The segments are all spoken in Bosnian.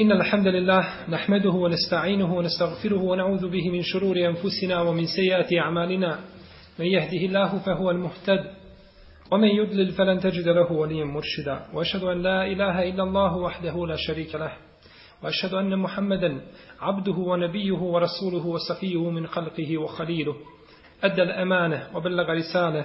إن الحمد لله نحمده ونستعينه ونستغفره ونعوذ به من شرور أنفسنا ومن سيئات أعمالنا من يهده الله فهو المهتد ومن يدلل فلن تجد له وليا مرشدا وأشهد أن لا إله إلا الله وحده لا شريك له وأشهد أن محمدا عبده ونبيه ورسوله وصفيه من خلقه وخليله أدى الأمانة وبلغ رسالة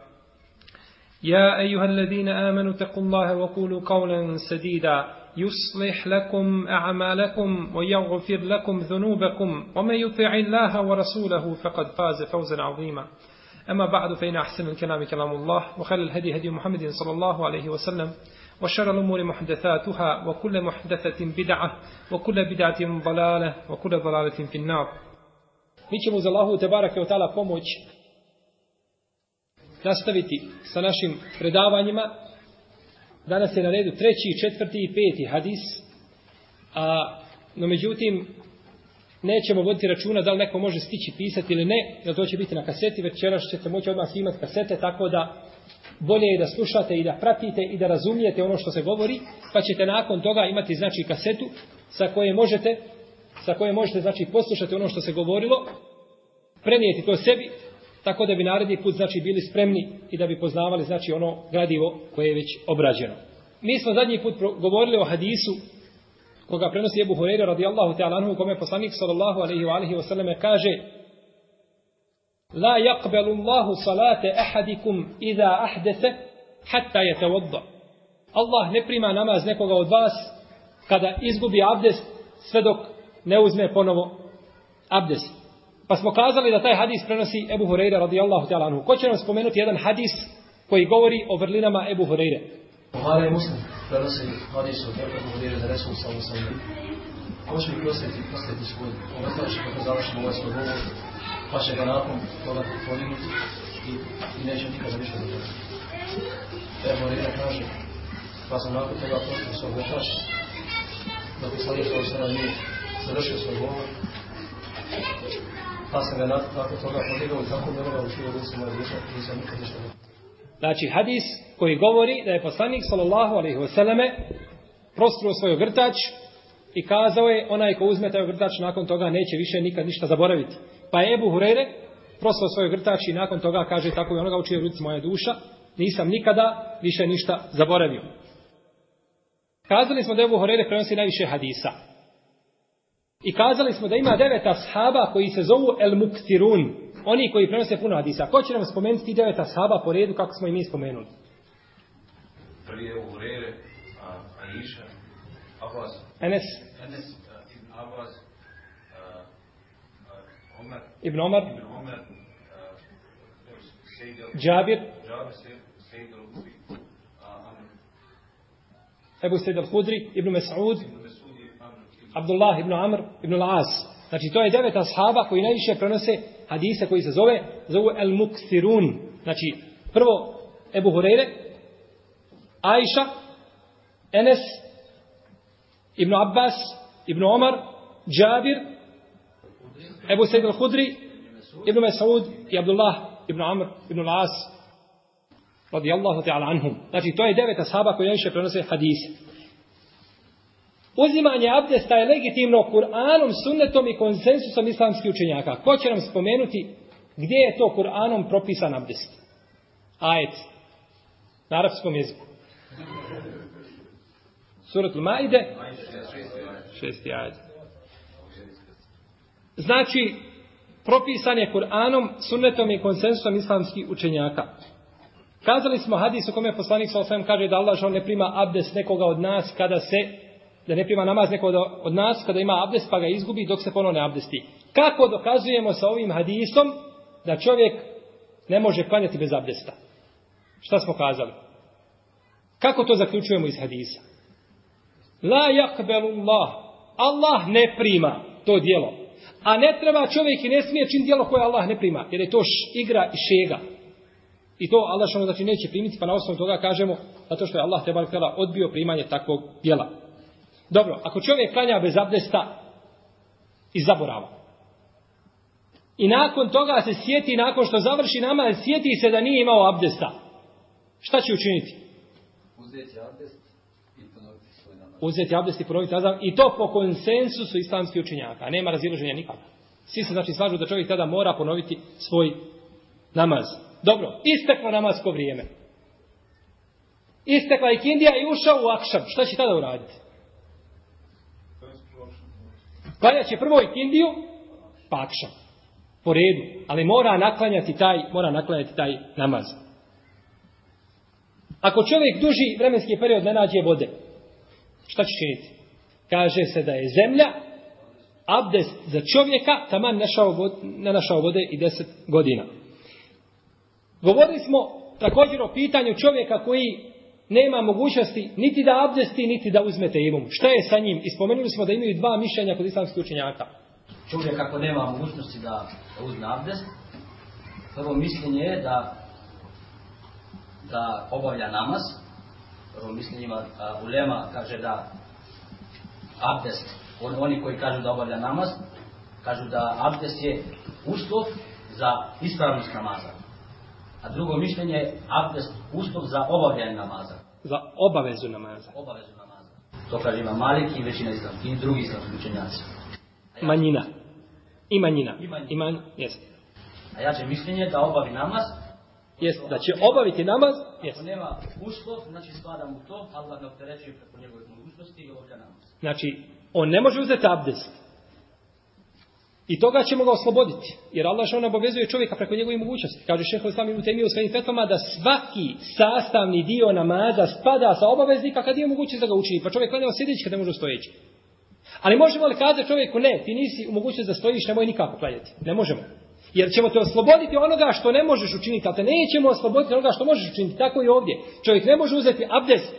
يا أيها الذين آمنوا اتقوا الله وقولوا قولا سديدا يصلح لكم أعمالكم ويغفر لكم ذنوبكم ومن يطع الله ورسوله فقد فاز فوزا عظيما أما بعد فإن أحسن الكلام كلام الله وخير الهدي هدي محمد صلى الله عليه وسلم وشر الأمور محدثاتها وكل محدثة بدعة وكل بدعة ضلالة وكل ضلالة في النار Mi ćemo uz Allahu te barake od tala pomoć nastaviti sa našim predavanjima. Danas je na redu treći, četvrti i peti hadis. A, no međutim, nećemo voditi računa da li neko može stići pisati ili ne, jer to će biti na kaseti, večeras ćete moći odmah svi imati kasete, tako da bolje je da slušate i da pratite i da razumijete ono što se govori, pa ćete nakon toga imati znači kasetu sa koje možete sa koje možete znači poslušati ono što se govorilo, prenijeti to sebi, tako da bi naredni put znači bili spremni i da bi poznavali znači ono gradivo koje je već obrađeno. Mi smo zadnji put govorili o hadisu koga prenosi Ebu Hureyre radijallahu ta'ala anhu kome poslanik sallallahu alaihi wa alaihi wa sallame kaže La yakbelu Allahu salate ahadikum iza ahdese hatta je te Allah ne prima namaz nekoga od vas kada izgubi abdest sve dok ne uzme ponovo abdest. Pa smo kazali da taj hadis prenosi Ebu Hureyre radijallahu ta'ala anhu. Ko će nam spomenuti jedan hadis koji govori o vrlinama Ebu Hureyre? Buhari je muslim prenosi hadis od Ebu Hureyre za resul sa ovom sami. Ko će mi prosjeti, prosjeti svoj ovestavče znači kako završimo ovaj svoj govor, pa će ga nakon dodati podignuti i, i neće nikada više da dodati. Ebu Hureyre kaže, pa sam nakon toga prosjeti svoj ovestavč, da poslije što sam nije završio svoj govor, pa se ga nakon toga podigao i tako ne mogao učio da se moja duša i sam nikad ništa Znači hadis koji govori da je poslanik sallallahu alaihi wasallame prostruo svoj ogrtač i kazao je onaj ko uzme taj ogrtač nakon toga neće više nikad ništa zaboraviti. Pa je Ebu Hurere prostruo svoj ogrtač i nakon toga kaže tako je onoga učio u ruci moja duša nisam nikada više ništa zaboravio. Kazali smo da je Ebu Hurere prenosi najviše hadisa. I kazali smo da ima devet ashaba koji se zovu El Muktirun. Oni koji prenose puno hadisa. Ko će nam spomenuti devet ashaba po redu kako smo i mi spomenuli? Prvi je Urere, Aisha, Abbas. Enes. Enes, Ibn Abbas, Omer. Ibn Omer. Ibn Omer. Džabir. Džabir, Sejid al-Hudri. Ebu Sejid al-Hudri, Ibn Mes'ud. Ibn Mes'ud. Abdullah ibn Amr ibn Al-As. Znači, to je devet ashaba koji najviše prenose hadisa koji se zove, zove El-Muksirun. Znači, prvo Ebu Hureyre, Aisha, Enes, Ibn Abbas, Ibn Omar, Džabir, Ebu Sejid Al-Hudri, Ibn Mesaud i Abdullah Ibn Amr Ibn Al-As radijallahu ta'ala anhum. Znači, to je devet ashaba koji najviše prenose hadise. Uzimanje abdesta je legitimno Kur'anom, sunnetom i konsensusom islamskih učenjaka. Ko će nam spomenuti gdje je to Kur'anom propisan abdest? Ajet. Na arapskom jeziku. Surat Lumaide. Šesti ajet. Znači, propisan je Kur'anom, sunnetom i konsensusom islamskih učenjaka. Kazali smo hadis u kome poslanik sa osvijem kaže da Allah ne prima abdest nekoga od nas kada se da ne prima namaz neko od nas kada ima abdest pa ga izgubi dok se ponovo ne abdesti. Kako dokazujemo sa ovim hadisom da čovjek ne može klanjati bez abdesta? Šta smo kazali? Kako to zaključujemo iz hadisa? La yakbelullah. Allah ne prima to dijelo. A ne treba čovjek i ne smije čin dijelo koje Allah ne prima. Jer je to š, igra i šega. I to Allah što znači neće primiti pa na osnovu toga kažemo zato što je Allah tebala odbio primanje takvog dijela. Dobro, ako čovjek klanja bez abdesta i zaborava. I nakon toga se sjeti, nakon što završi nama, sjeti se da nije imao abdesta. Šta će učiniti? Uzeti abdest i ponoviti Uzeti abdest i ponoviti azam. I to po konsensusu islamskih učinjaka. Nema razilaženja nikada. Svi se znači slažu da čovjek tada mora ponoviti svoj namaz. Dobro, isteklo namasko vrijeme. Istekla je Kindija i ušao u Akšam. Šta će tada uraditi? Klanjaće prvo i kindiju, pakša. Po redu. Ali mora naklanjati taj, mora naklanjati taj namaz. Ako čovjek duži vremenski period ne nađe vode, šta će činiti? Kaže se da je zemlja abdest za čovjeka, taman ne našao vode i deset godina. Govorili smo također o pitanju čovjeka koji nema mogućnosti niti da abdesti, niti da uzmete imum. Šta je sa njim? Ispomenuli smo da imaju dva mišljenja kod islamskih učenjaka. Čovjek ako nema mogućnosti da uzme abdest, prvo mišljenje je da, da obavlja namaz. Prvo mišljenje ima uh, ulema, kaže da abdest, on, oni koji kažu da obavlja namaz, kažu da abdest je uslov za ispravnost namaza. A drugo mišljenje je abdest uslov za obavljanje namaza za obavezu namaza. Obavezu namaza. To kaže ima Malik i većina islamski, i drugi islamski učenjaci. Ja... Manjina. I manjina. I manjina. Iman, jest. A ja će mišljenje da obavi namaz. Jest, da će obaviti namaz. Jest. Ako nema uslov, znači spadam u to, Allah ne opterećuje preko njegove mogućnosti i obavlja namaz. Znači, on ne može uzeti abdest. I toga ćemo ga osloboditi. Jer Allah što obavezuje čovjeka preko njegove mogućnosti. Kaže šeho sam imu temiju svojim fetvama da svaki sastavni dio namaza spada sa obaveznika kad je mogućnost da ga učini. Pa čovjek kada je sjedići kad ne može stojeći. Ali možemo li kazati čovjeku ne, ti nisi u mogućnosti da stojiš, nemoj nikako klanjati. Ne možemo. Jer ćemo te osloboditi onoga što ne možeš učiniti, a te nećemo osloboditi onoga što možeš učiniti. Tako i ovdje. Čovjek ne može uzeti abdest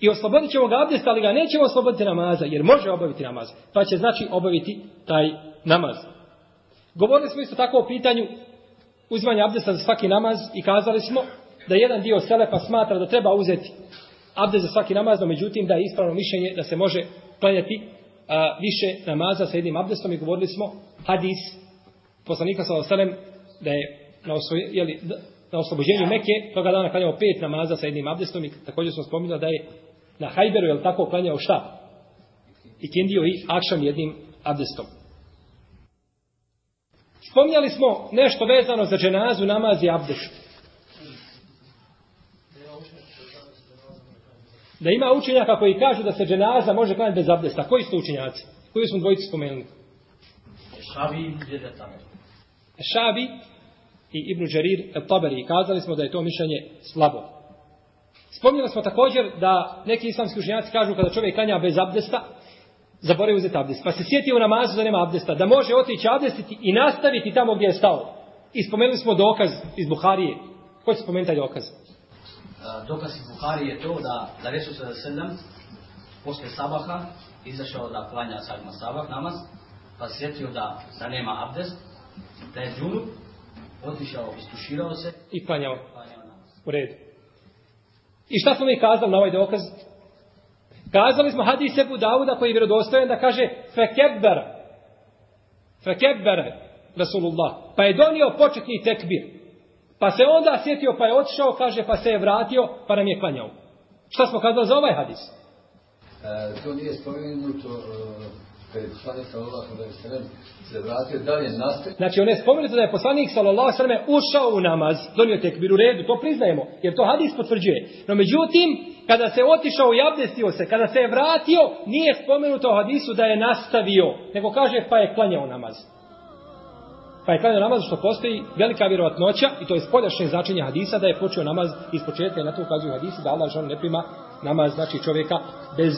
I oslobodit ćemo ga abdesta, ali ga nećemo osloboditi namaza, jer može obaviti namaz. Pa će znači obaviti taj namaz. Govorili smo isto tako o pitanju uzmanja abdesta za svaki namaz i kazali smo da jedan dio selepa smatra da treba uzeti abdest za svaki namaz, no međutim da je ispravno mišljenje da se može klanjati a, više namaza sa jednim abdestom i govorili smo hadis poslanika sa Osalem da je na, osvoj, jeli, na oslobođenju Mekke toga dana klanjao pet namaza sa jednim abdestom i također smo spominjali da je na Hajberu, je li tako, klanjao šta? I kendio i akšan jednim abdestom. Spomnjali smo nešto vezano za dženazu, namaz i abdest. Da ima učenjaka koji kažu da se dženaza može klanjati bez abdesta. Koji su učenjaci? Koji smo dvojici spomenuli? Šavi i Djedetane. Šavi i Ibn Đarir Tabari. Kazali smo da je to mišljenje slabo. Spomnjeli smo također da neki islamski učenjaci kažu kada čovjek klanja bez abdesta, zaboravi uzeti abdest. Pa se sjeti u namazu da nema abdesta, da može otići abdestiti i nastaviti tamo gdje je stao. I spomenuli smo dokaz iz Buharije. Ko će spomenuti taj dokaz? E, dokaz iz Buharije je to da, da Resul se sedam, posle sabaha, izašao da klanja sagma sabah namaz, pa sjetio da, da nema abdest, da je džunup, otišao, istuširao se i klanjao. U redu. I šta smo mi kazali na ovaj dokaz? Kazali smo hadis Ebu Dauda koji je vjerodostojen da kaže Fekebber. Fekebber Rasulullah. Pa je donio početni tekbir. Pa se onda sjetio pa je otišao, kaže pa se je vratio pa nam je klanjao. Šta smo kazali za ovaj hadis? E, to nije spomenuto e kada je poslanik sallallahu alejhi ve sellem se vratio da je nastao znači on je spomenuo da je poslanik sallallahu alejhi ve sellem ušao u namaz donio tekbir u redu to priznajemo jer to hadis potvrđuje no međutim kada se otišao i abdestio se kada se je vratio nije spomenuto u hadisu da je nastavio nego kaže pa je klanjao namaz Pa je klanio namaz što postoji velika vjerovatnoća i to je spoljašnje značenje hadisa da je počeo namaz iz početka i na to ukazuju hadisi da Allah žal ne prima namaz znači čovjeka bez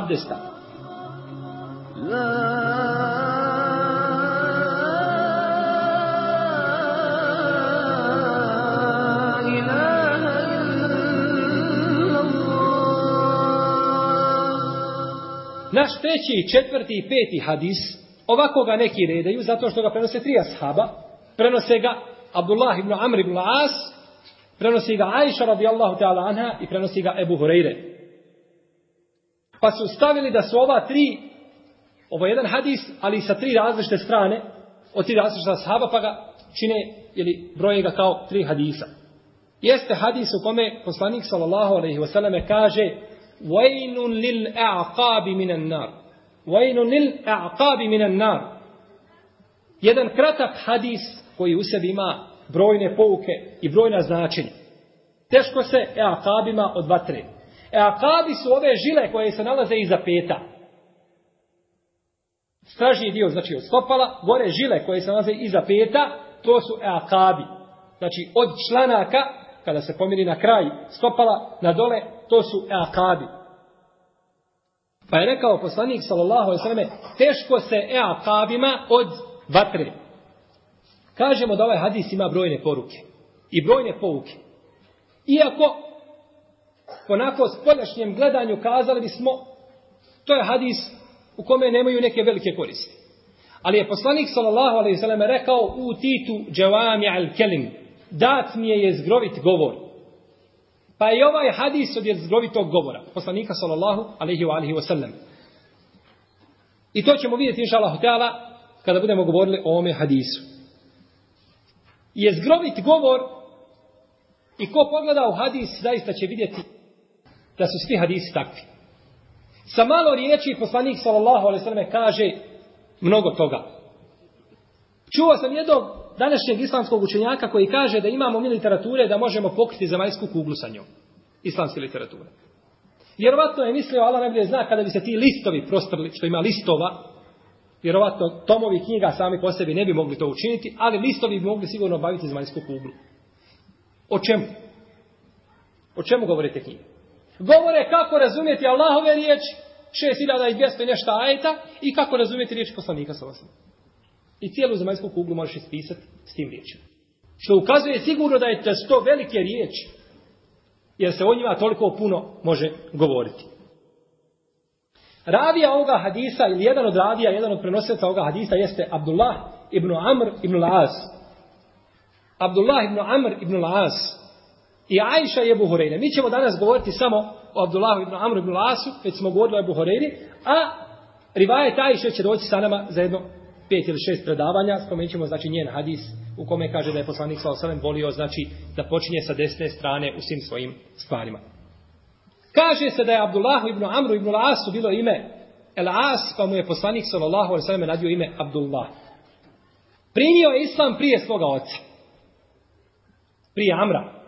abdesta. Naš treći, četvrti i peti hadis, ovako ga neki redaju, zato što ga prenose tri ashaba, prenose ga Abdullah ibn Amr ibn As, prenosi ga Aisha radijallahu ta'ala anha i prenosi ga Ebu Hureyre. Pa su stavili da su ova tri ovo je jedan hadis, ali sa tri različite strane, od tri različite sahaba, pa ga čine, ili broje ga kao tri hadisa. Jeste hadis u kome poslanik sallallahu alaihi wasallam kaže وَيْنُنْ لِلْاَعْقَابِ مِنَ النَّارِ وَيْنُنْ لِلْاَعْقَابِ مِنَ النَّارِ Jedan kratak hadis koji u sebi ima brojne pouke i brojna značenja. Teško se eakabima od vatre. Eakabi su ove žile koje se nalaze iza peta stražnji dio, znači od stopala, gore žile koje se nalaze iza peta, to su eakabi. Znači od članaka, kada se pomiri na kraj stopala, na dole, to su eakabi. Pa je rekao poslanik, sallallahu alaihi sallam, teško se eakabima od vatre. Kažemo da ovaj hadis ima brojne poruke i brojne pouke. Iako, onako, s podašnjem gledanju kazali bismo, to je hadis u kome nemaju neke velike koristi. Ali je poslanik sallallahu alejhi ve sellem rekao u titu džavami al kelim dat mi je jezgrovit govor. Pa je ovaj hadis od jezgrovitog govora poslanika sallallahu alejhi ve alihi ve sellem. I to ćemo vidjeti inshallah taala kada budemo govorili o ome hadisu. Jezgrovit govor i ko pogleda u hadis zaista će vidjeti da su svi hadisi takvi. Sa malo riječi poslanik sallallahu alejhi ve selleme kaže mnogo toga. Čuo sam jednog današnjeg islamskog učenjaka koji kaže da imamo mi literature da možemo pokriti zemaljsku kuglu sa njom. Islamske literature. Vjerovatno je mislio Allah najbolje zna kada bi se ti listovi prostrli, što ima listova, vjerovatno tomovi knjiga sami po sebi ne bi mogli to učiniti, ali listovi bi mogli sigurno obaviti zemaljsku kuglu. O čemu? O čemu govorite knjige? govore kako razumjeti Allahove riječ 6200 nešta ajeta i kako razumjeti riječ poslanika sa osim. I cijelu zemaljsku kuglu možeš ispisati s tim riječima. Što ukazuje sigurno da je to sto velike riječi. Jer se o njima toliko puno može govoriti. Ravija ovoga hadisa, ili jedan od ravija, jedan od prenosilaca ovoga hadisa jeste Abdullah ibn Amr ibn Laz. Abdullah ibn Amr ibn Laz, i Ajša i Ebu Horejne. Mi ćemo danas govoriti samo o Abdullahu ibn Amru ibn Lasu, već smo govorili o Ebu Horejni, a Rivaje Tajše će doći sa nama za jedno pet ili šest predavanja, spomenut znači njen hadis u kome kaže da je poslanik sa osalem volio znači da počinje sa desne strane u svim svojim stvarima. Kaže se da je Abdullah ibn Amru ibn Lasu bilo ime El As, pa mu je poslanik sallallahu alaihi sallam nadio ime Abdullah. Primio je islam prije svoga oca. Prije Amra,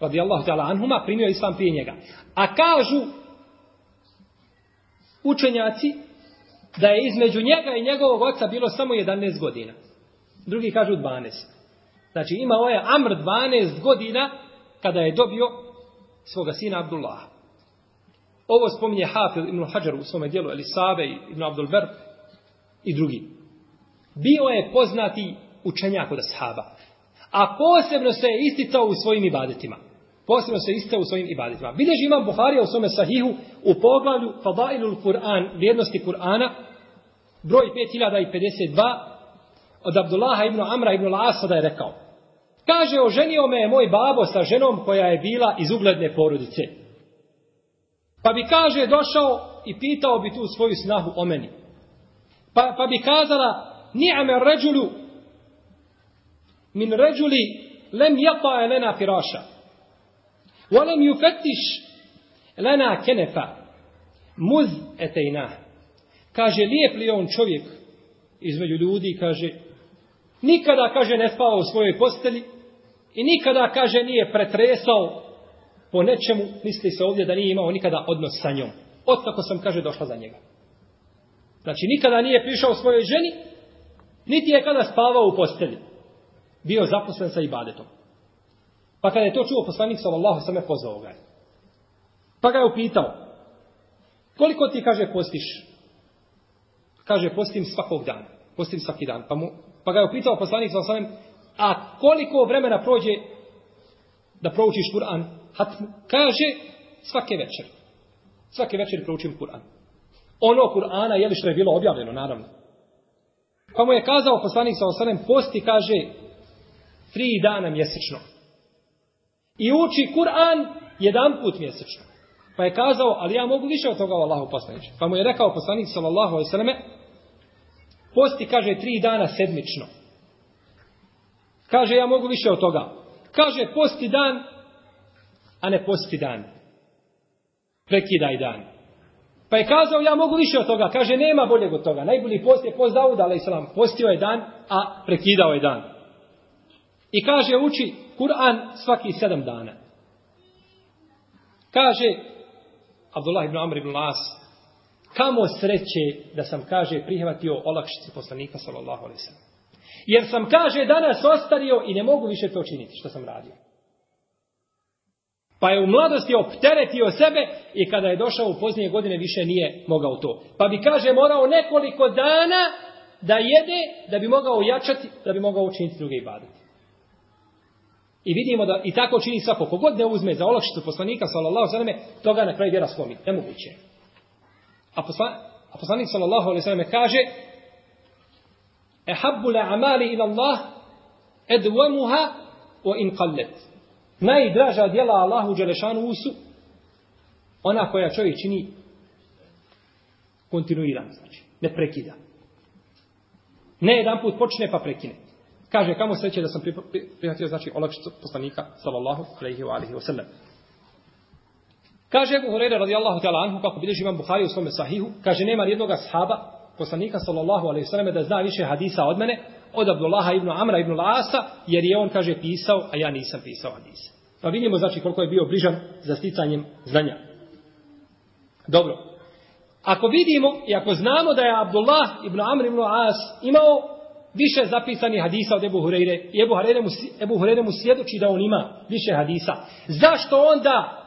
radi Allah anhuma, primio islam prije njega. A kažu učenjaci da je između njega i njegovog oca bilo samo 11 godina. Drugi kažu 12. Znači ima ovaj Amr 12 godina kada je dobio svoga sina Abdullah. Ovo spominje Hafil ibn Hajar u svome dijelu Elisabe ibn Abdul Ber i drugi. Bio je poznati učenjak od sahaba a posebno se je isticao u svojim ibadetima. Posebno se je isticao u svojim ibadetima. Bileži imam Buharija u svome sahihu u poglavlju Fadailul Kur'an, vrijednosti Kur'ana, broj 5052, od Abdullaha ibn Amra ibn Lasada je rekao, kaže, oženio me je moj babo sa ženom koja je bila iz ugledne porodice. Pa bi, kaže, došao i pitao bi tu svoju snahu o meni. Pa, pa bi kazala, nijame ređulju min ređuli lem jata lena firaša. Wa lem jufetiš lena kenefa. Muz etejna. Kaže, lijep li on čovjek između ljudi, kaže, nikada, kaže, ne spava u svojoj postelji i nikada, kaže, nije pretresao po nečemu, misli se ovdje da nije imao nikada odnos sa njom. Otako sam, kaže, došla za njega. Znači, nikada nije prišao svojoj ženi, niti je kada spavao u postelji bio zaposlen sa ibadetom. Pa kada je to čuo poslanik sallallahu alejhi ve sellem pozvao ga. Pa ga je upitao: "Koliko ti kaže postiš?" Kaže: "Postim svakog dana, postim svaki dan." Pa mu pa ga je upitao poslanik sallallahu alejhi ve sellem: "A koliko vremena prođe da proučiš Kur'an?" Hatm kaže: "Svake večer." Svake večer proučim Kur'an. Ono Kur'ana je li što je bilo objavljeno, naravno. Pa mu je kazao poslanik sallallahu alejhi ve sellem: "Posti kaže tri dana mjesečno. I uči Kur'an jedan put mjesečno. Pa je kazao, ali ja mogu više od toga Allahu poslanić. Pa mu je rekao poslanić sallallahu alaihi sallame, posti kaže tri dana sedmično. Kaže, ja mogu više od toga. Kaže, posti dan, a ne posti dan. Prekidaj dan. Pa je kazao, ja mogu više od toga. Kaže, nema boljeg od toga. Najbolji post je post Davuda, ali islam. Postio je dan, a prekidao je dan. I kaže uči Kur'an svaki sedam dana. Kaže Abdullah ibn Amr ibn Las kamo sreće da sam kaže prihvatio olakšicu poslanika sallallahu alaihi sallam. Jer sam kaže danas ostario i ne mogu više to činiti što sam radio. Pa je u mladosti opteretio sebe i kada je došao u poznije godine više nije mogao to. Pa bi kaže morao nekoliko dana da jede da bi mogao jačati, da bi mogao učiniti druge ibadete. I vidimo da i tako čini svako. Kogod ne uzme za olakšicu poslanika, sallallahu sallam, toga na kraju vjera slomi. Nemoguće. A, poslan, a poslanik, sallallahu sallam, kaže Ehabbu la amali ila Allah edvamuha o in kallet. Najdraža djela Allahu Đelešanu usu ona koja čovjek čini kontinuirano, znači, ne prekida. Ne jedan put počne pa prekine. Kaže, kamo sreće da sam prihvatio, znači, olakšicu poslanika, sallallahu alaihi wa alihi wa sallam. Kaže Ebu Hureyre, radijallahu ta'ala anhu, kako bilježi imam Bukhari u svome sahihu, kaže, nema jednog sahaba, poslanika, sallallahu alaihi wa sallam, da zna više hadisa od mene, od Abdullaha ibn Amra ibn Lasa, jer je on, kaže, pisao, a ja nisam pisao hadisa. Pa vidimo, znači, koliko je bio bližan za sticanjem znanja. Dobro. Ako vidimo i ako znamo da je Abdullah ibn Amr ibn As imao više zapisanih hadisa od Ebu Hureyre. I Ebu Hureyre, mu, Ebu Hureyre mu svjedoči da on ima više hadisa. Zašto onda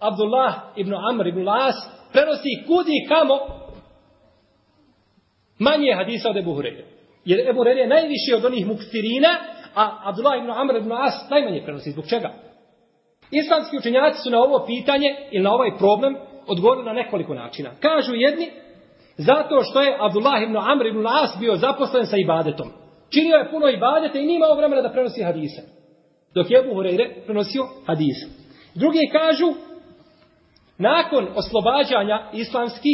Abdullah ibn Amr ibn Las prenosi kudi kamo manje hadisa od Ebu Hureyre? Jer Ebu Hureyre je najviše od onih muksirina, a Abdullah ibn Amr ibn Las najmanje prenosi. Zbog čega? Islamski učenjaci su na ovo pitanje ili na ovaj problem odgovorili na nekoliko načina. Kažu jedni Zato što je Abdullah ibn Amr ibn As bio zaposlen sa ibadetom. Činio je puno ibadete i nije imao vremena da prenosi hadise. Dok je Abu Hureyre prenosio hadise. Drugi kažu, nakon oslobađanja islamski,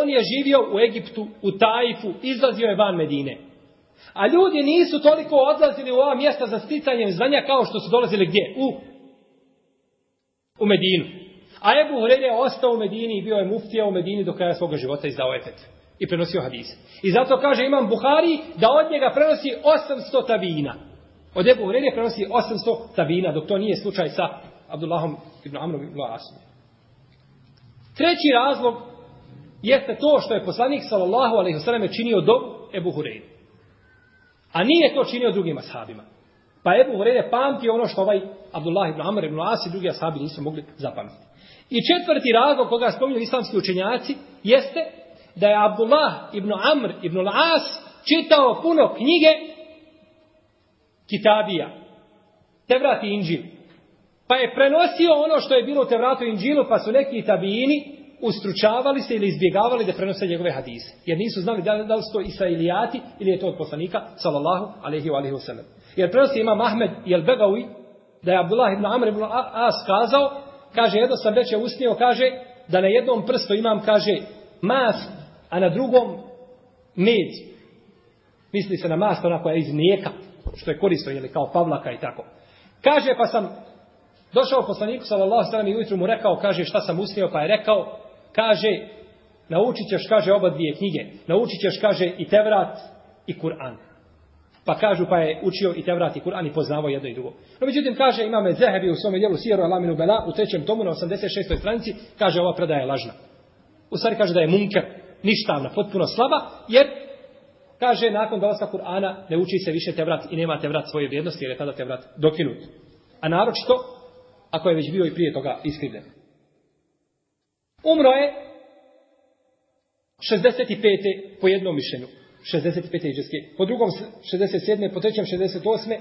on je živio u Egiptu, u Tajfu, izlazio je van Medine. A ljudi nisu toliko odlazili u ova mjesta za sticanjem zvanja kao što su dolazili gdje? U, u Medinu. A Ebu Hureyre je ostao u Medini i bio je muftija u Medini do kraja svoga života izdao etet. I prenosio hadise. I zato kaže imam Buhari da od njega prenosi 800 tabina. Od Ebu Hureyre prenosi 800 tabina, dok to nije slučaj sa Abdullahom ibn Amrom ibn Asim. Treći razlog jeste to što je poslanik sallallahu alaihi sallam činio do Ebu Hureyre. A nije to činio drugim ashabima. Pa Ebu Hureyre pamti ono što ovaj Abdullah ibn Amr ibn Asi i drugi asabi nisu mogli zapamtiti. I četvrti razlog koga spominju islamski učenjaci jeste da je Abdullah ibn Amr ibn Al-As čitao puno knjige Kitabija, Tevrat i Inđil. Pa je prenosio ono što je bilo u Tevratu i Inđilu, pa su neki tabijini ustručavali se ili izbjegavali da prenose njegove hadise. Jer nisu znali da, da li su to Isailijati ili je to od poslanika, salallahu alaihi wa alaihi wa sallam. Jer prenosi ima Mahmed i El Begawi, da je Abdullah ibn Amr ibn As kazao, kaže, jedno sam već je usnio, kaže, da na jednom prstu imam, kaže, mas, a na drugom med. Misli se na mas, onako je iz mlijeka, što je koristo, jeli, kao pavlaka i tako. Kaže, pa sam Došao poslaniku sallallahu alejhi ve sellem i ujutru mu rekao, kaže šta sam usnio, pa je rekao, kaže naučićeš kaže oba dvije knjige, naučićeš kaže i Tevrat i Kur'an. Pa kažu, pa je učio i Tevrat i Kur'an i poznavao jedno i drugo. No, međutim, kaže, imame Zehebi u svome djelu Sijeru Alaminu Bela u trećem tomu na 86. stranici, kaže, ova predaja je lažna. U stvari kaže da je munker ništavna, potpuno slaba, jer kaže, nakon dolaska Kur'ana ne uči se više Tevrat i nema Tevrat svoje vrijednosti, jer je tada Tevrat dokinut. A naročito, ako je već bio i prije toga iskrivljen. Umro je 65. po jednom mišljenju. 65. iđeske. Po drugom 67. po trećem 68.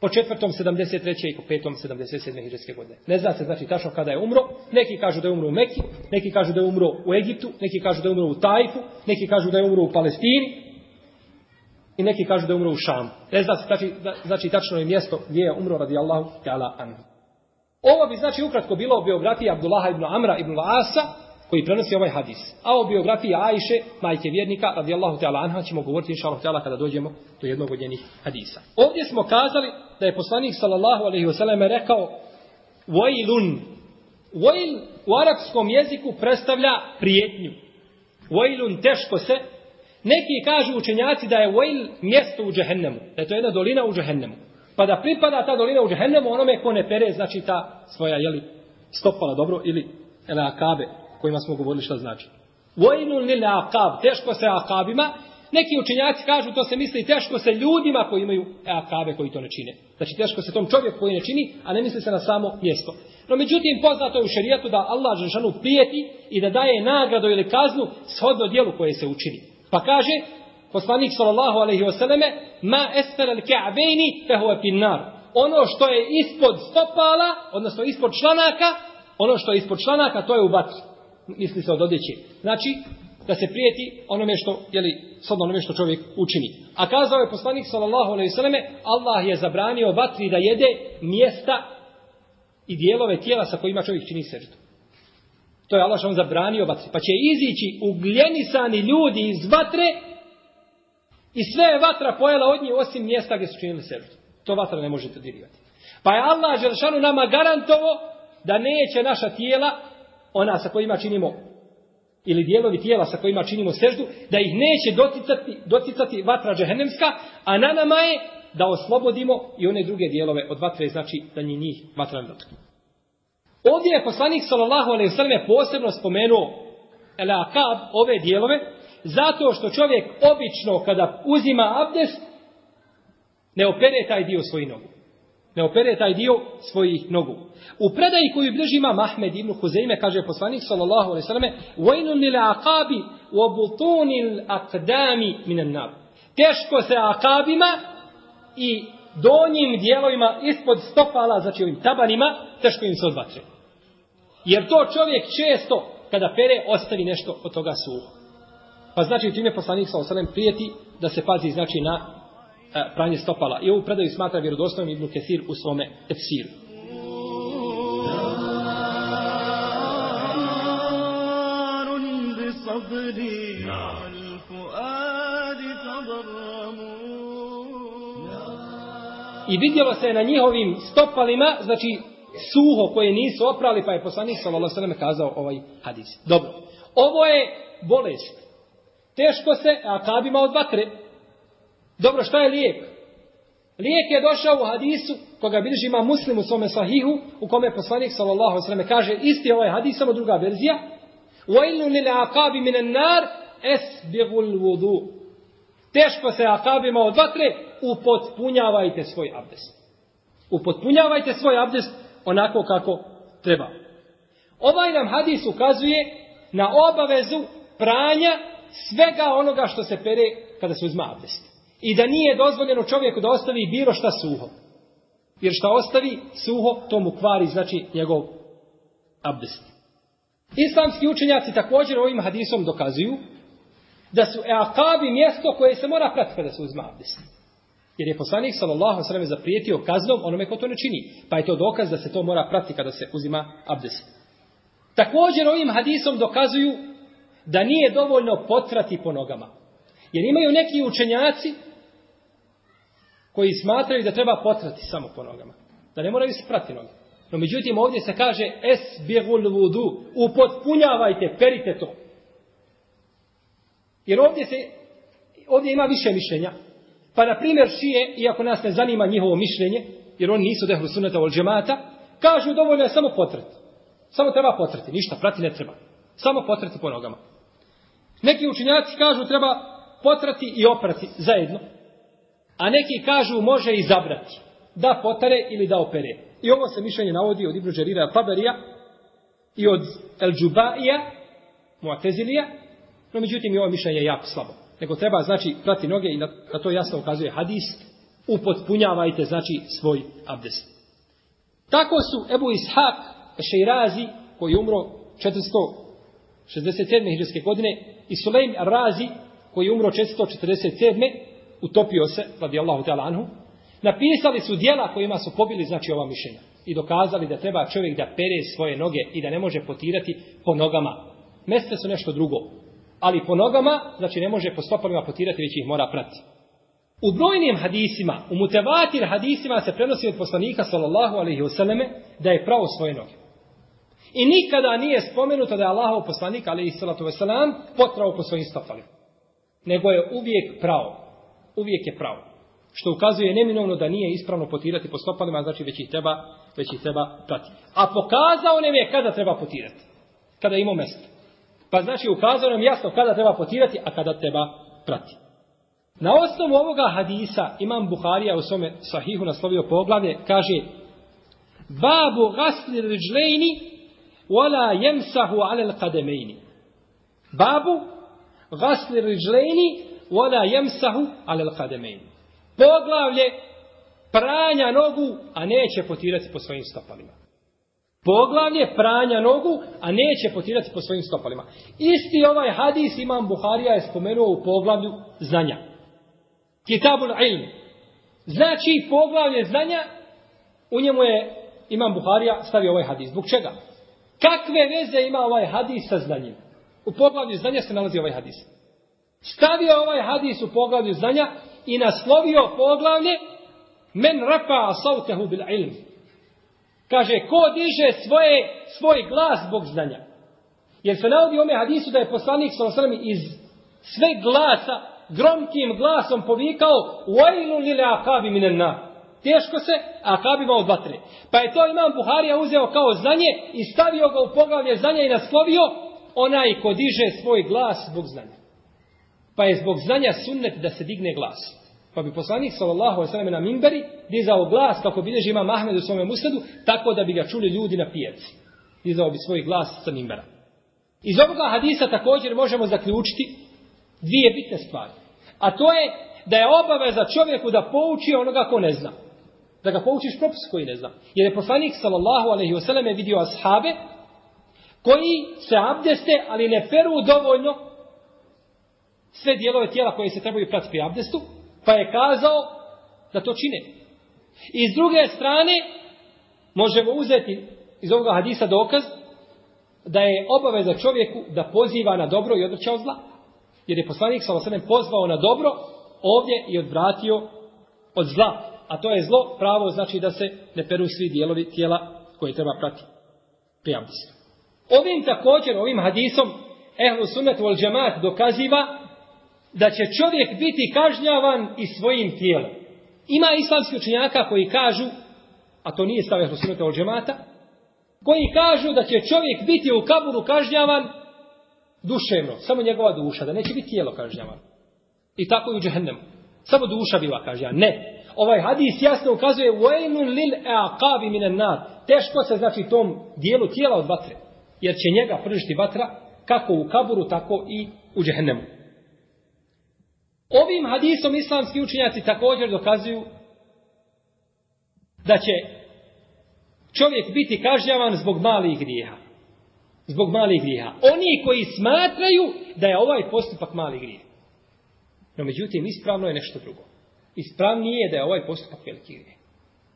Po četvrtom 73. i po petom 77. iđeske godine. Ne zna se znači tačno kada je umro. Neki kažu da je umro u Meki, neki kažu da je umro u Egiptu, neki kažu da je umro u Tajfu, neki kažu da je umro u Palestini i neki kažu da je umro u Šamu. Ne zna se znači, znači tačno je mjesto gdje je umro radi Allahu ta'ala anhu. Ovo bi znači ukratko bilo o biografiji Abdullaha ibn Amra ibn Vasa, koji prenosi ovaj hadis. A o biografiji Ajše, majke vjernika, radijallahu ta'ala anha, ćemo govoriti, inša Allah, kada dođemo do jednog od njenih hadisa. Ovdje smo kazali da je poslanik, sallallahu alaihi wasallam, rekao Vajlun. Vajl u arapskom jeziku predstavlja prijetnju. Vajlun teško se. Neki kažu učenjaci da je Vajl mjesto u džehennemu. Da je to jedna dolina u džehennemu pa da pripada ta dolina u džehennemu onome ko ne pere, znači ta svoja, jeli, stopala dobro, ili ele akabe, kojima smo govorili šta znači. Vojnu lil akab, teško se akabima, neki učinjaci kažu, to se misli, teško se ljudima koji imaju akabe, koji to ne čine. Znači, teško se tom čovjeku koji ne čini, a ne misli se na samo mjesto. No, međutim, poznato je u šerijetu da Allah žanu prijeti i da daje nagradu ili kaznu shodno dijelu koje se učini. Pa kaže, poslanik sallallahu alaihi wasallame ma esfer al ka'beini fehuve pinnar. Ono što je ispod stopala, odnosno ispod članaka, ono što je ispod članaka, to je u vatru. Misli se od odjeće. Znači, da se prijeti onome što, jeli, sodno onome što čovjek učini. A kazao je poslanik sallallahu alaihi wasallame, Allah je zabranio vatri da jede mjesta i dijelove tijela sa kojima čovjek čini srđu. To je Allah što on zabranio vatri. Pa će izići ugljenisani ljudi iz vatre I sve je vatra pojela od njih osim mjesta gdje su činili seždu. To vatra ne možete dirivati. Pa je Allah Želšanu nama garantovo da neće naša tijela, ona sa kojima činimo, ili dijelovi tijela sa kojima činimo seždu, da ih neće doticati, doticati vatra džehennemska, a na nama je da oslobodimo i one druge dijelove od vatre, znači da njih, njih vatra ne dotknu. Ovdje je poslanik s.a.v. posebno spomenuo Elakab ove dijelove, Zato što čovjek obično kada uzima abdest, ne opere taj dio svoji nogu. Ne opere taj dio svojih nogu. U predaji koju bližima Mahmed ibn Huzeyme, kaže poslanik sallallahu alaihi sallame, وَيْنُمْ لِلَاقَابِ وَبُطُونِ الْأَقْدَامِ مِنَ النَّابِ Teško se akabima i donjim dijelovima ispod stopala, znači ovim tabanima, teško im se odbače. Jer to čovjek često, kada pere, ostavi nešto od toga suho. Pa znači time poslanik sa osrem prijeti da se pazi znači na e, pranje stopala. I ovu predaju smatra vjerodostojnom Ibnu Kethir u svome tefsiru. I vidjelo se na njihovim stopalima, znači suho koje nisu oprali, pa je poslanik sallallahu alejhi ve sellem kazao ovaj hadis. Dobro. Ovo je bolest teško se, a kabima od vatre. Dobro, što je lijek? Lijek je došao u hadisu koga bilježi ima muslim u svome sahihu u kome je poslanik sallallahu sallam kaže isti ovaj hadis, samo druga verzija. وَاِلُّ لِلَ عَقَابِ مِنَ النَّارِ اَسْبِغُ الْوُدُ Teško se akabima od vatre, upotpunjavajte svoj abdest. Upotpunjavajte svoj abdest onako kako treba. Ovaj nam hadis ukazuje na obavezu pranja svega onoga što se pere kada se uzma abdest. I da nije dozvoljeno čovjeku da ostavi bilo šta suho. Jer šta ostavi suho, to mu kvari, znači, njegov abdest. Islamski učenjaci također ovim hadisom dokazuju da su eakabi mjesto koje se mora pratiti kada se uzma abdest. Jer je poslanik sallallahu sallam zaprijetio kaznom onome ko to ne čini. Pa je to dokaz da se to mora pratiti kada se uzima abdest. Također ovim hadisom dokazuju da nije dovoljno potrati po nogama. Jer imaju neki učenjaci koji smatraju da treba potrati samo po nogama. Da ne moraju sprati noge. No međutim ovdje se kaže es bihul vudu, upotpunjavajte, perite to. Jer ovdje se, ovdje ima više mišljenja. Pa na primjer šije, iako nas ne zanima njihovo mišljenje, jer oni nisu dehru sunata ol džemata, kažu dovoljno je samo potrati. Samo treba potrati, ništa, prati ne treba. Samo potrati po nogama. Neki učinjaci kažu treba potrati i oprati zajedno, a neki kažu može izabrati da potare ili da opere. I ovo se mišljenje navodi od Ibru Džerira Faberija i od El Džubaija, Muatezilija, no međutim i ovo mišljenje je jako slabo. Nego treba, znači, prati noge i na, na to jasno ukazuje hadis, upotpunjavajte, znači, svoj abdest. Tako su Ebu Ishak Šeirazi, koji je umro 67. hiđarske godine i Sulejm Razi, koji je umro 447. utopio se, radi Allahu te anhu, napisali su dijela kojima su pobili, znači ova mišljenja, i dokazali da treba čovjek da pere svoje noge i da ne može potirati po nogama. Meste su nešto drugo, ali po nogama, znači ne može po stopalima potirati, već ih mora prati. U brojnim hadisima, u mutevatir hadisima se prenosi od poslanika, sallallahu alaihi vseleme, da je pravo svoje noge. I nikada nije spomenuto da je Allahov poslanik, ali i salatu veselam, potrao po svojim stafalima. Nego je uvijek pravo. Uvijek je pravo. Što ukazuje neminovno da nije ispravno potirati po stopalima, znači već ih treba, već ih treba prati. A pokazao nam je kada treba potirati. Kada ima mjesto. Pa znači ukazao nam jasno kada treba potirati, a kada treba prati. Na osnovu ovoga hadisa imam Buharija u svome sahihu naslovio poglavlje, kaže Babu gasli ređlejni Wala yamsahu ala al-qadamayn. Babu ghasl ar-rijlayn wala yamsahu ala al-qadamayn. Poglavlje pranja nogu, a neće potirati po svojim stopalima. Poglavlje pranja nogu, a neće potirati po svojim stopalima. Isti ovaj hadis imam Buharija je spomenuo u poglavlju znanja. Kitabul ilm. Znači poglavlje znanja, u njemu je imam Buharija stavio ovaj hadis. Zbog čega? Kakve veze ima ovaj hadis sa znanjem? U poglavlju znanja se nalazi ovaj hadis. Stavio ovaj hadis u poglavlju znanja i naslovio poglavlje men rafa sautahu bil ilm. Kaže, ko diže svoje, svoj glas zbog znanja? Jer se navodi ome hadisu da je poslanik sa osrami iz sve glasa, gromkim glasom povikao u ailu lile akabi minen nar. Teško se, a Kabi ga odbatre. Pa je to imam Buharija uzeo kao znanje i stavio ga u poglavlje znanja i naslovio onaj ko diže svoj glas zbog znanja. Pa je zbog znanja sunnet da se digne glas. Pa bi poslanik sallallahu alejhi ve na minberi dizao glas kako bi ima Mahmed u svom musadu, tako da bi ga čuli ljudi na pijaci. Dizao bi svoj glas sa minbera. Iz ovoga hadisa također možemo zaključiti dvije bitne stvari. A to je da je obaveza čovjeku da pouči onoga ko ne zna da ga poučiš propis koji ne zna. Jer je poslanik sallallahu alaihi wasallam je vidio ashabe koji se abdeste, ali ne peru dovoljno sve dijelove tijela koje se trebaju prati pri abdestu, pa je kazao da to čine. I s druge strane, možemo uzeti iz ovoga hadisa dokaz da je obaveza čovjeku da poziva na dobro i odvrća od zla. Jer je poslanik sa pozvao na dobro ovdje i odvratio od zla a to je zlo, pravo znači da se ne peru svi dijelovi tijela koje treba prati pri abdestu. Ovim također, ovim hadisom, ehlu sunnet vol džemat dokaziva da će čovjek biti kažnjavan i svojim tijelom. Ima islamski učenjaka koji kažu, a to nije stav ehlu sunnet vol džemata, koji kažu da će čovjek biti u kaburu kažnjavan duševno, samo njegova duša, da neće biti tijelo kažnjavan. I tako i u džehennemu. Samo duša biva kažnjavan. Ne, ovaj hadis jasno ukazuje vojnun lil aqabi minan nar. Teško se znači tom dijelu tijela od vatre, jer će njega pržiti vatra kako u kaburu, tako i u džehennemu. Ovim hadisom islamski učinjaci također dokazuju da će čovjek biti kažnjavan zbog malih grijeha. Zbog malih grijeha. Oni koji smatraju da je ovaj postupak mali grijeh. No međutim, ispravno je nešto drugo ispravnije je da je ovaj postupak veliki grije.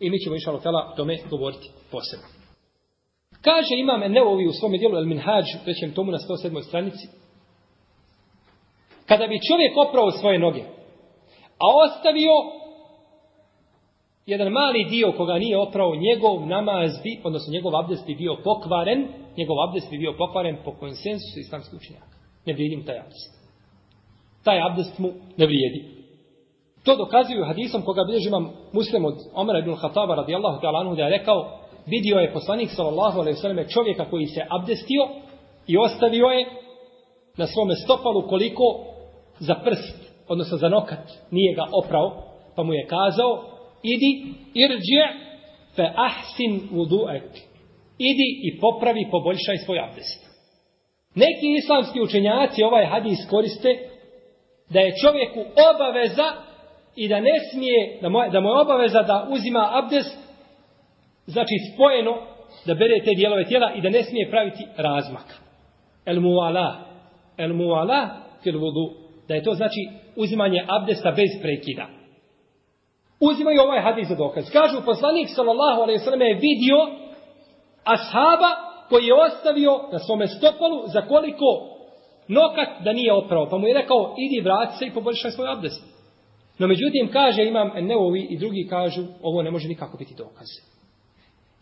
I mi ćemo išalo tela tome govoriti posebno. Kaže imam Neovi u svome dijelu El Minhađ, većem tomu na 107. stranici, kada bi čovjek oprao svoje noge, a ostavio jedan mali dio koga nije oprao njegov namaz bi, odnosno njegov abdest bi bio pokvaren, njegov abdest bi bio pokvaren po konsensusu islamskih učenjaka. Ne vidim taj abdest. Taj abdest mu ne vrijedi. To dokazuju hadisom koga bilježi imam muslim od Omara ibn Khattaba radijallahu ta'ala anhu da je rekao vidio je poslanik sallallahu alaihi sallam čovjeka koji se abdestio i ostavio je na svome stopalu koliko za prst, odnosno za nokat nije ga oprao, pa mu je kazao idi irđe fe ahsin vudu'ek idi i popravi poboljšaj svoj abdest. Neki islamski učenjaci ovaj hadis koriste da je čovjeku obaveza i da ne smije, da, moj, da mu je obaveza da uzima abdest, znači spojeno, da bere te dijelove tijela i da ne smije praviti razmak. El muvala, el muvala fil vudu, da je to znači uzimanje abdesta bez prekida. Uzimaju ovaj hadis za dokaz. Kažu, poslanik sallallahu alaihi sallam je vidio ashaba koji je ostavio na svome stopalu za koliko nokat da nije oprao. Pa mu je rekao, idi vrati se i poboljšaj svoj abdest. No međutim, kaže imam Neovi i drugi kažu, ovo ne može nikako biti dokaz.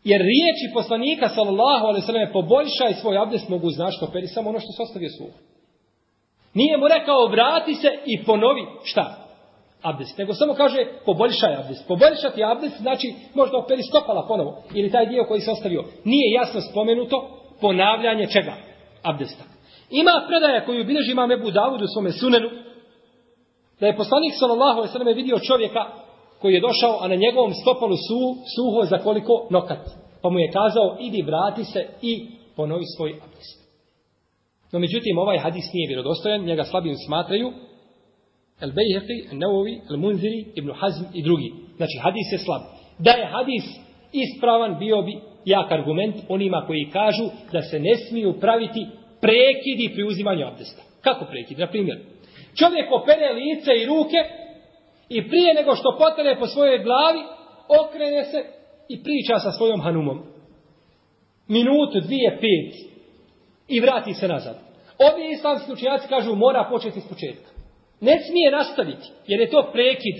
Jer riječi poslanika, sallallahu alaihi sallam, poboljšaj svoj abdest, mogu znaš to peri, samo ono što se ostavio sluh. Nije mu rekao, vrati se i ponovi, šta? Abdest. Nego samo kaže, poboljšaj abdest. Poboljšati abdest znači možda operi stopala ponovo. Ili taj dio koji se ostavio. Nije jasno spomenuto ponavljanje čega? Abdesta. Ima predaja koju bilježi imam Ebu Davud u svome sunenu, da je poslanik sallallahu alejhi ve sellem vidio čovjeka koji je došao a na njegovom stopalu su suho za koliko nokat. Pa mu je kazao idi vrati se i ponovi svoj abdest. No međutim ovaj hadis nije vjerodostojan, njega slabim smatraju El Bejheqi, El Nevovi, El Munziri, Ibn Hazm i drugi. Znači hadis je slab. Da je hadis ispravan bio bi jak argument onima koji kažu da se ne smiju praviti prekidi pri uzimanju abdesta. Kako prekidi? Na primjer, Čovjek opere lice i ruke i prije nego što potere po svojoj glavi, okrene se i priča sa svojom hanumom. Minutu, dvije, pet i vrati se nazad. Ovi islamski učenjaci kažu mora početi s početka. Ne smije nastaviti, jer je to prekid.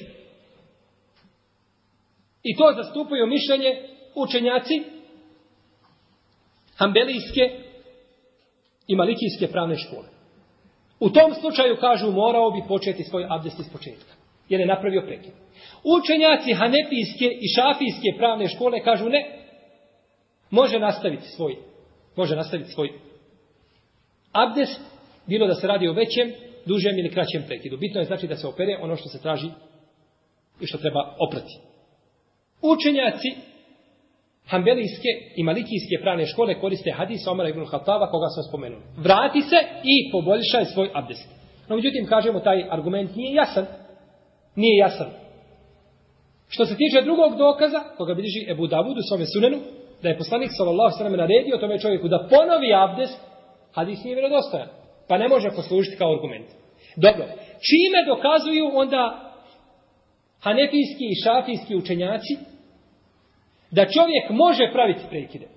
I to zastupuju mišljenje učenjaci hambelijske i malikijske pravne škole. U tom slučaju, kažu, morao bi početi svoj abdest iz početka. Jer je napravio prekid. Učenjaci hanepijske i šafijske pravne škole kažu ne. Može nastaviti svoj, može nastaviti svoj abdest, bilo da se radi o većem, dužem ili kraćem prekidu. Bitno je znači da se opere ono što se traži i što treba oprati. Učenjaci Hanbelijske i Malikijske pravne škole koriste hadisa Omara ibn Khattava koga sam spomenuo. Vrati se i poboljšaj svoj abdest. No, međutim, kažemo, taj argument nije jasan. Nije jasan. Što se tiče drugog dokaza, koga bliži Ebu Davud u svome sunenu, da je poslanik s.a.v. naredio tome čovjeku da ponovi abdest, hadis nije vjerodostojan. Pa ne može poslužiti kao argument. Dobro, čime dokazuju onda hanefijski i šafijski učenjaci da čovjek može praviti prekide.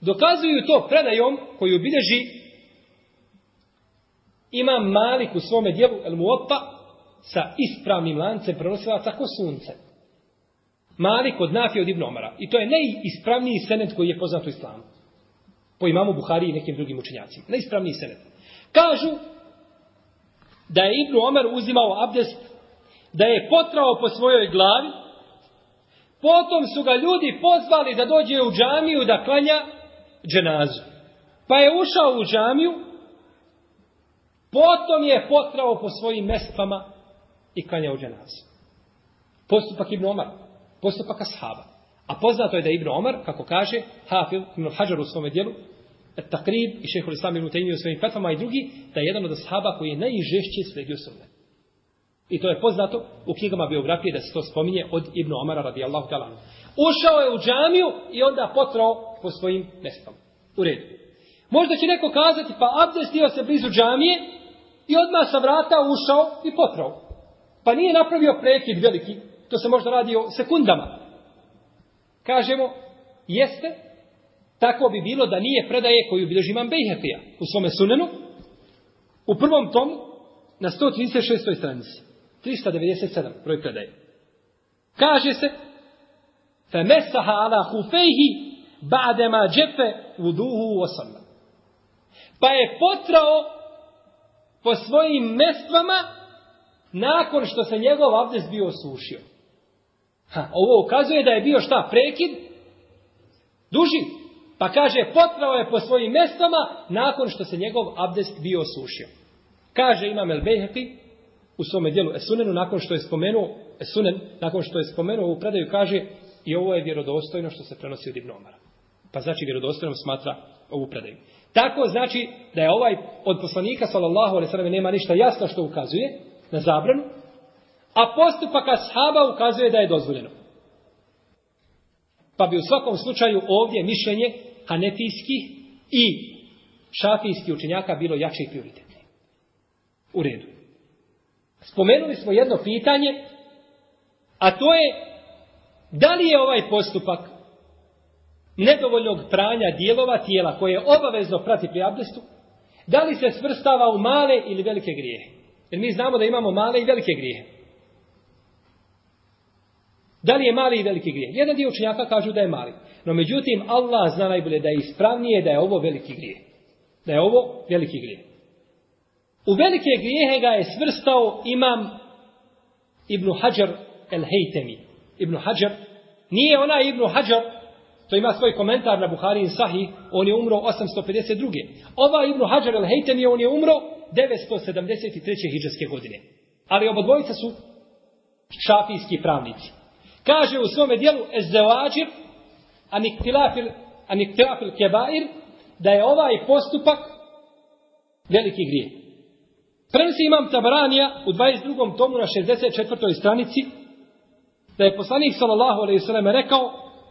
Dokazuju to predajom koju obilježi ima Malik u svome dijelu El Muotta sa ispravnim lancem prenosilaca ko sunce. Malik od Nafi od Ibn Omara. I to je najispravniji senet koji je poznat u islamu. Po imamu Buhari i nekim drugim učinjacima. Najispravniji senet. Kažu da je Ibn Omar uzimao abdest, da je potrao po svojoj glavi, Potom su ga ljudi pozvali da dođe u džamiju da klanja dženazu. Pa je ušao u džamiju, potom je potrao po svojim mestvama i klanjao dženazu. Postupak Ibn Omar, postupak Ashaba. A poznato je da Ibn Omar, kako kaže, Hafil Ibn Hajar u svome dijelu, Takrib i Šehul Islam Ibn Tejnju u svojim fetvama i drugi, da je jedan od Ashaba koji je najžešće sledio sunnet. I to je poznato u knjigama biografije da se to spominje od Ibn Omara radijallahu ta'ala. Ušao je u džamiju i onda potrao po svojim mestom. U redu. Možda će neko kazati, pa abdestio se blizu džamije i odmah sa vrata ušao i potrao. Pa nije napravio prekid veliki, to se možda radi o sekundama. Kažemo, jeste, tako bi bilo da nije predaje koju bilježi imam Bejhefija u svome sunenu, u prvom tomu, na 136. stranici. 397, broj predaje. Kaže se, fe mesaha ala hufejhi ba'dema džepe u duhu u osama. Pa je potrao po svojim mestvama nakon što se njegov abdes bio osušio. Ha, ovo ukazuje da je bio šta, prekid? Duži. Pa kaže, potrao je po svojim mestvama nakon što se njegov abdes bio osušio. Kaže Imam El Beheti, u svome dijelu Esunenu, nakon što je spomenuo Esunen, nakon što je spomenuo u predaju, kaže i ovo je vjerodostojno što se prenosi od Ibnomara. Pa znači vjerodostojno smatra ovu predaju. Tako znači da je ovaj od poslanika, sallallahu alaihi sallam, nema ništa jasno što ukazuje na zabranu, a postupak ashaba ukazuje da je dozvoljeno. Pa bi u svakom slučaju ovdje mišljenje hanefijskih i šafijskih učenjaka bilo jače i prioritetne. U redu spomenuli smo jedno pitanje, a to je da li je ovaj postupak nedovoljnog pranja dijelova tijela koje je obavezno prati pri abdestu, da li se svrstava u male ili velike grijehe? Jer mi znamo da imamo male i velike grijehe. Da li je mali i veliki grijeh? Jedan dio učenjaka kažu da je mali. No međutim, Allah zna najbolje da je ispravnije da je ovo veliki grijeh. Da je ovo veliki grijeh. U velike grijehe ga je svrstao imam Ibnu Hajar el-Hejtemi. Ibnu Hajar nije ona Ibnu Hajar, to ima svoj komentar na Buhari i Sahi, on je umro 852. Ova Ibnu Hajar el-Hejtemi, on je umro 973. hijđarske godine. Ali oba dvojica su šafijski pravnici. Kaže u svome dijelu Ezeoađir, Aniktilafil, Aniktilafil Kebair, da je ovaj postupak veliki grijeh. Prenosi imam Tabranija u 22. tomu na 64. stranici da je poslanik sallallahu alejhi ve selleme rekao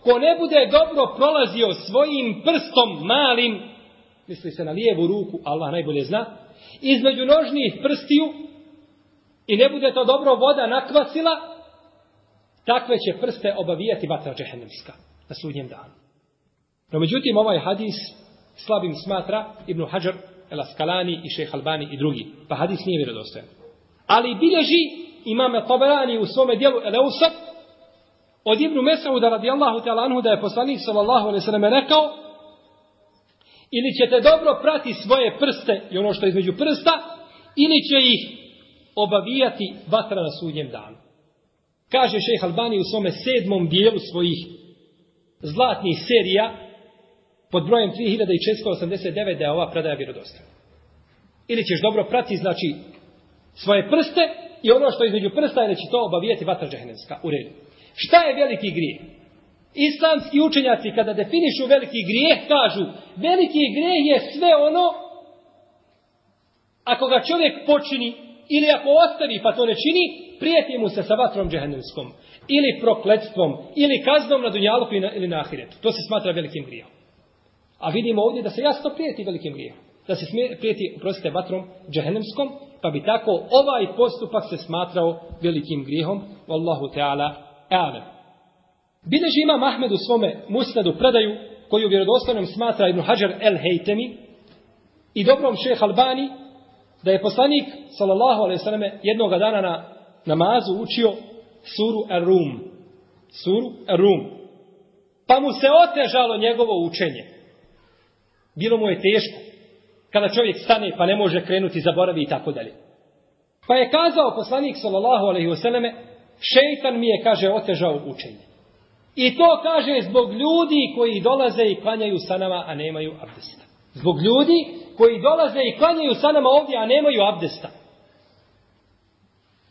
ko ne bude dobro prolazio svojim prstom malim misli se na lijevu ruku Allah najbolje zna između nožnih prstiju i ne bude to dobro voda nakvasila takve će prste obavijati vatra džehennemska na sudnjem danu no međutim ovaj hadis slabim smatra Ibnu Hajar El Askalani i Šeh Albani i drugi. Pa hadis nije vjerodostojan. Ali bilježi imam El Tabarani u svome dijelu El Eusak od Ibnu Mesauda radijallahu ta'ala anhu da je poslanik sallallahu alaihi sallam rekao ili ćete dobro prati svoje prste i ono što je između prsta ili će ih obavijati vatra na sudnjem danu. Kaže šejh Albani u svome sedmom dijelu svojih zlatnih serija pod brojem 3689 da je ova predaja vjerodostojna. Ili ćeš dobro prati, znači, svoje prste i ono što je između prsta, ili će to obavijeti vatra džehennemska u redu. Šta je veliki grijeh? Islamski učenjaci kada definišu veliki grijeh kažu veliki grijeh je sve ono ako ga čovjek počini ili ako ostavi pa to ne čini prijeti mu se sa vatrom džehennemskom ili prokletstvom ili kaznom na dunjalu ili na ahiretu. To se smatra velikim grijehom. A vidimo ovdje da se jasno prijeti velikim grijehom. Da se smije, prijeti, prostite, vatrom džahenemskom, pa bi tako ovaj postupak se smatrao velikim grijehom. Wallahu ta'ala, amen. Bileži ima Mahmed u svome musnadu predaju, koju vjerodostanom smatra Ibn Hajar el Hejtemi i dobrom šeh Albani, da je poslanik, sallallahu alaihi sallam, jednoga dana na namazu učio suru Ar-Rum. Suru Ar-Rum. Pa mu se otežalo njegovo učenje. Bilo mu je teško. Kada čovjek stane pa ne može krenuti, zaboravi i tako dalje. Pa je kazao poslanik sallallahu alaihi wasallam, šeitan mi je, kaže, otežao učenje. I to kaže zbog ljudi koji dolaze i klanjaju sa nama, a nemaju abdesta. Zbog ljudi koji dolaze i klanjaju sa nama ovdje, a nemaju abdesta.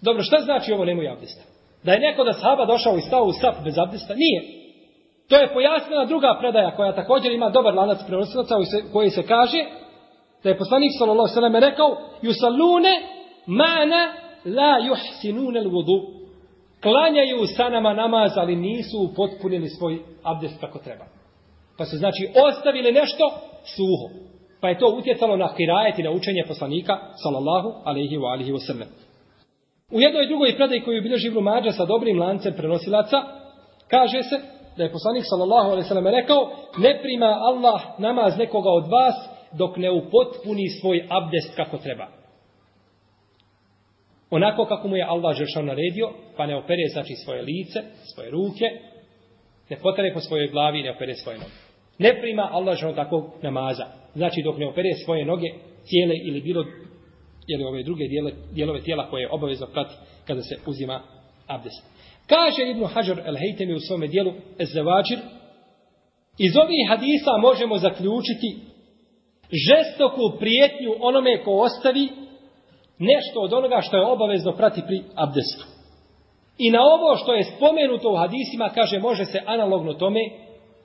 Dobro, što znači ovo nemaju abdesta? Da je neko da sahaba došao i stao u sap bez abdesta? Nije. Nije. To je pojasnila druga predaja koja također ima dobar lanac prenosilaca u kojoj se kaže da je poslanik sallallahu alejhi ve sellem rekao yusallune mana la yuhsinun alwudu. Klanjaju sa nama namaz, ali nisu potpunili svoj abdest kako treba. Pa se znači ostavili nešto suho. Pa je to utjecalo na kirajet i na učenje poslanika sallallahu alejhi ve alihi ve U jednoj drugoj predaji koju bilježi Ibn Mađa sa dobrim lancem prenosilaca kaže se da je poslanik sallallahu alejhi ve sellem rekao ne prima Allah namaz nekoga od vas dok ne upotpuni svoj abdest kako treba. Onako kako mu je Allah džeršao naredio, pa ne opere znači svoje lice, svoje ruke, ne potare po svojoj glavi i ne opere svoje noge. Ne prima Allah džeršao takvog namaza. Znači dok ne opere svoje noge, cijele ili bilo ili ove druge dijelove tijela koje je obavezno prati kada se uzima abdest. Kaže Ibnu Hajar al-Hajtemi u svome dijelu Ezevađir, iz ovih hadisa možemo zaključiti žestoku prijetnju onome ko ostavi nešto od onoga što je obavezno prati pri abdestu. I na ovo što je spomenuto u hadisima, kaže, može se analogno tome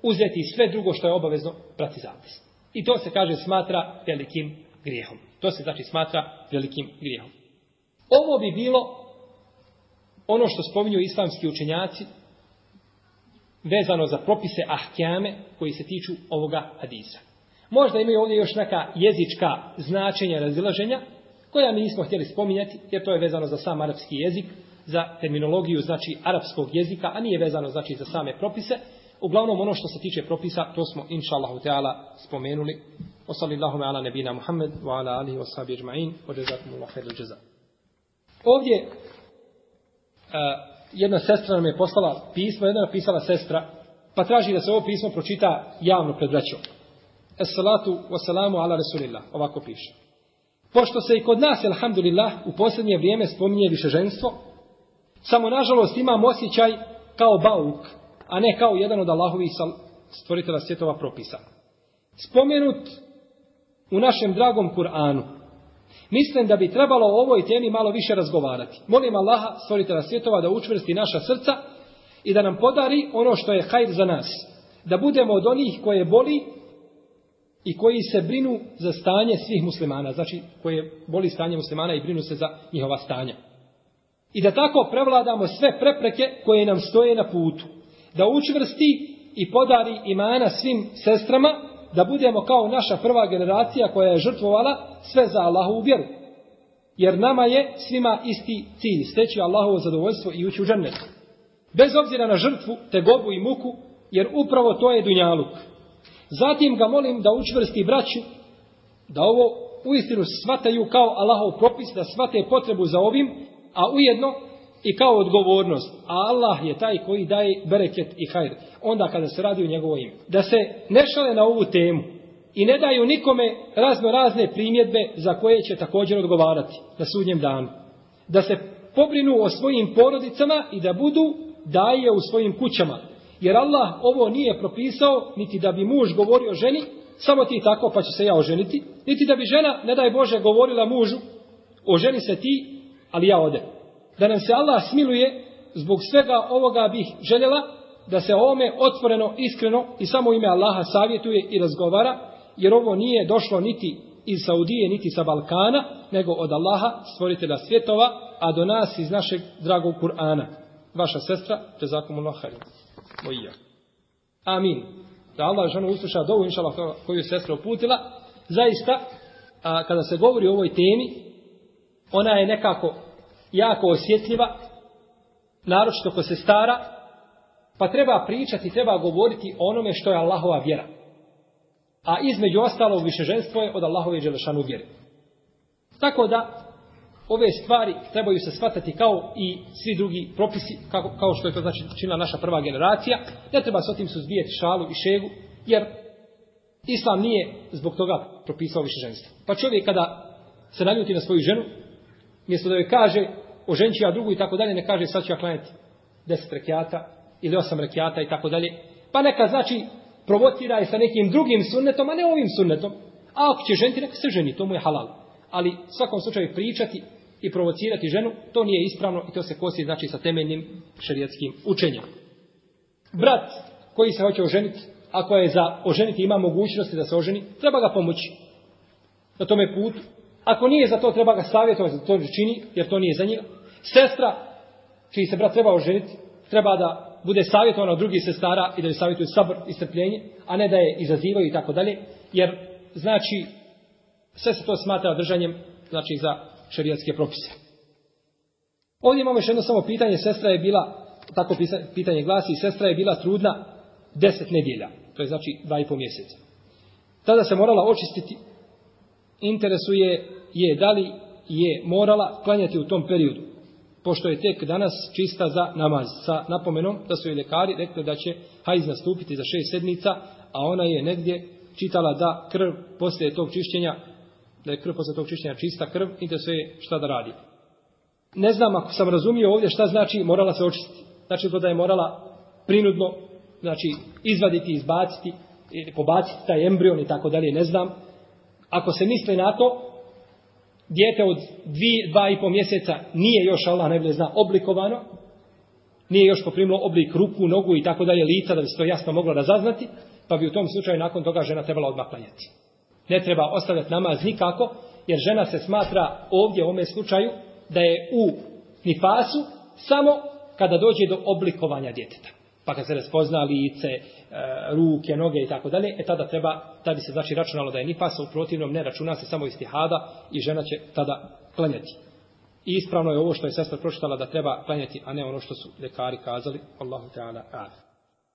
uzeti sve drugo što je obavezno prati za abdest. I to se, kaže, smatra velikim grijehom. To se znači smatra velikim grijehom. Ovo bi bilo ono što spominju islamski učenjaci vezano za propise ahkjame koji se tiču ovoga hadisa. Možda imaju ovdje još neka jezička značenja razilaženja koja mi nismo htjeli spominjati jer to je vezano za sam arapski jezik, za terminologiju znači arapskog jezika, a nije vezano znači za same propise. Uglavnom ono što se tiče propisa to smo inša Allahu Teala spomenuli. وصلى الله على نبينا محمد وعلى اله وصحبه اجمعين وجزاكم الله خير الجزاء. Ovdje E, jedna sestra nam je poslala pismo, jedna je pisala sestra, pa traži da se ovo pismo pročita javno pred braćom. Es salatu wa salamu ala resulillah, ovako piše. Pošto se i kod nas, alhamdulillah, u posljednje vrijeme spominje više ženstvo, samo nažalost imam osjećaj kao bauk, a ne kao jedan od Allahovih stvoritela svjetova propisa. Spomenut u našem dragom Kur'anu, Mislim da bi trebalo o ovoj temi malo više razgovarati. Molim Allaha, stvoritela svjetova, da učvrsti naša srca i da nam podari ono što je hajr za nas. Da budemo od onih koje boli i koji se brinu za stanje svih muslimana. Znači, koje boli stanje muslimana i brinu se za njihova stanja. I da tako prevladamo sve prepreke koje nam stoje na putu. Da učvrsti i podari imana svim sestrama da budemo kao naša prva generacija koja je žrtvovala sve za Allahovu vjeru. Jer nama je svima isti cilj, steći Allahovo zadovoljstvo i ući u žennet. Bez obzira na žrtvu, te gobu i muku, jer upravo to je dunjaluk. Zatim ga molim da učvrsti braću, da ovo u istinu shvataju kao Allahov propis, da shvate potrebu za ovim, a ujedno i kao odgovornost. A Allah je taj koji daje bereket i hajr. Onda kada se radi u njegovo ime. Da se ne šale na ovu temu i ne daju nikome razno razne primjedbe za koje će također odgovarati na sudnjem danu. Da se pobrinu o svojim porodicama i da budu daje u svojim kućama. Jer Allah ovo nije propisao niti da bi muž govorio ženi samo ti tako pa ću se ja oženiti niti da bi žena, ne daj Bože, govorila mužu oženi se ti, ali ja odem da nam se Allah smiluje zbog svega ovoga bih željela da se ome otvoreno, iskreno i samo ime Allaha savjetuje i razgovara jer ovo nije došlo niti iz Saudije, niti sa Balkana nego od Allaha, stvoritela svjetova a do nas iz našeg dragog Kur'ana vaša sestra Tezakomu Lohari Mojija. Amin da Allah žena usluša dovu inšala koju je sestra uputila zaista a, kada se govori o ovoj temi ona je nekako jako osjetljiva, naročito ko se stara, pa treba pričati, treba govoriti onome što je Allahova vjera. A između ostalog višeženstvo je od Allahove Đelešanu vjere. Tako da, ove stvari trebaju se shvatati kao i svi drugi propisi, kao, kao što je to znači činila naša prva generacija. Ne treba se o tim suzbijeti šalu i šegu, jer Islam nije zbog toga propisao više ženstvo. Pa čovjek kada se naljuti na svoju ženu, mjesto da joj kaže o ženči ja drugu i tako dalje, ne kaže sad ću ja klanjati deset rekiata ili osam rekiata i tako dalje. Pa neka znači provocira je sa nekim drugim sunnetom, a ne ovim sunnetom. A ako će ženiti, neka se ženi, to mu je halal. Ali u svakom slučaju pričati i provocirati ženu, to nije ispravno i to se kosi znači sa temeljnim šerijatskim učenjem. Brat koji se hoće oženiti, ako je za oženiti ima mogućnosti da se oženi, treba ga pomoći. Na tome putu Ako nije za to, treba ga savjetovati za to čini, jer to nije za njega. Sestra, čiji se brat treba oženiti, treba da bude savjetovana od drugih sestara i da joj savjetuje sabr i strpljenje, a ne da je izazivaju i tako dalje, jer znači sve se to smatra držanjem znači za šerijatske propise. Ovdje imamo još jedno samo pitanje, sestra je bila, tako pitanje glasi, sestra je bila trudna deset nedjelja, to je znači dva i po mjeseca. Tada se morala očistiti interesuje je da li je morala klanjati u tom periodu, pošto je tek danas čista za namaz, sa napomenom da su joj lekari rekli da će hajz nastupiti za šest sedmica, a ona je negdje čitala da krv poslije tog čišćenja, da je krv poslije tog čišćenja čista krv, interesuje je šta da radi. Ne znam ako sam razumio ovdje šta znači morala se očistiti. Znači to da je morala prinudno znači izvaditi, izbaciti, pobaciti taj embrion i tako dalje, ne znam. Ako se misli na to, djete od dvi, dva i po mjeseca nije još, Allah najbolje zna, oblikovano, nije još poprimilo oblik ruku, nogu i tako dalje, lica, da bi se to jasno moglo razaznati, pa bi u tom slučaju nakon toga žena trebala odmah planjati. Ne treba ostavljati namaz nikako, jer žena se smatra ovdje u ome slučaju da je u nifasu samo kada dođe do oblikovanja djeteta pa kad se razpozna lice, e, ruke, noge i tako dalje, e tada treba, tada se znači računalo da je nifasa, u protivnom ne računa se samo istihada i žena će tada klanjati. I ispravno je ovo što je sestra pročitala da treba klanjati, a ne ono što su lekari kazali, Allahu Teala, Amin.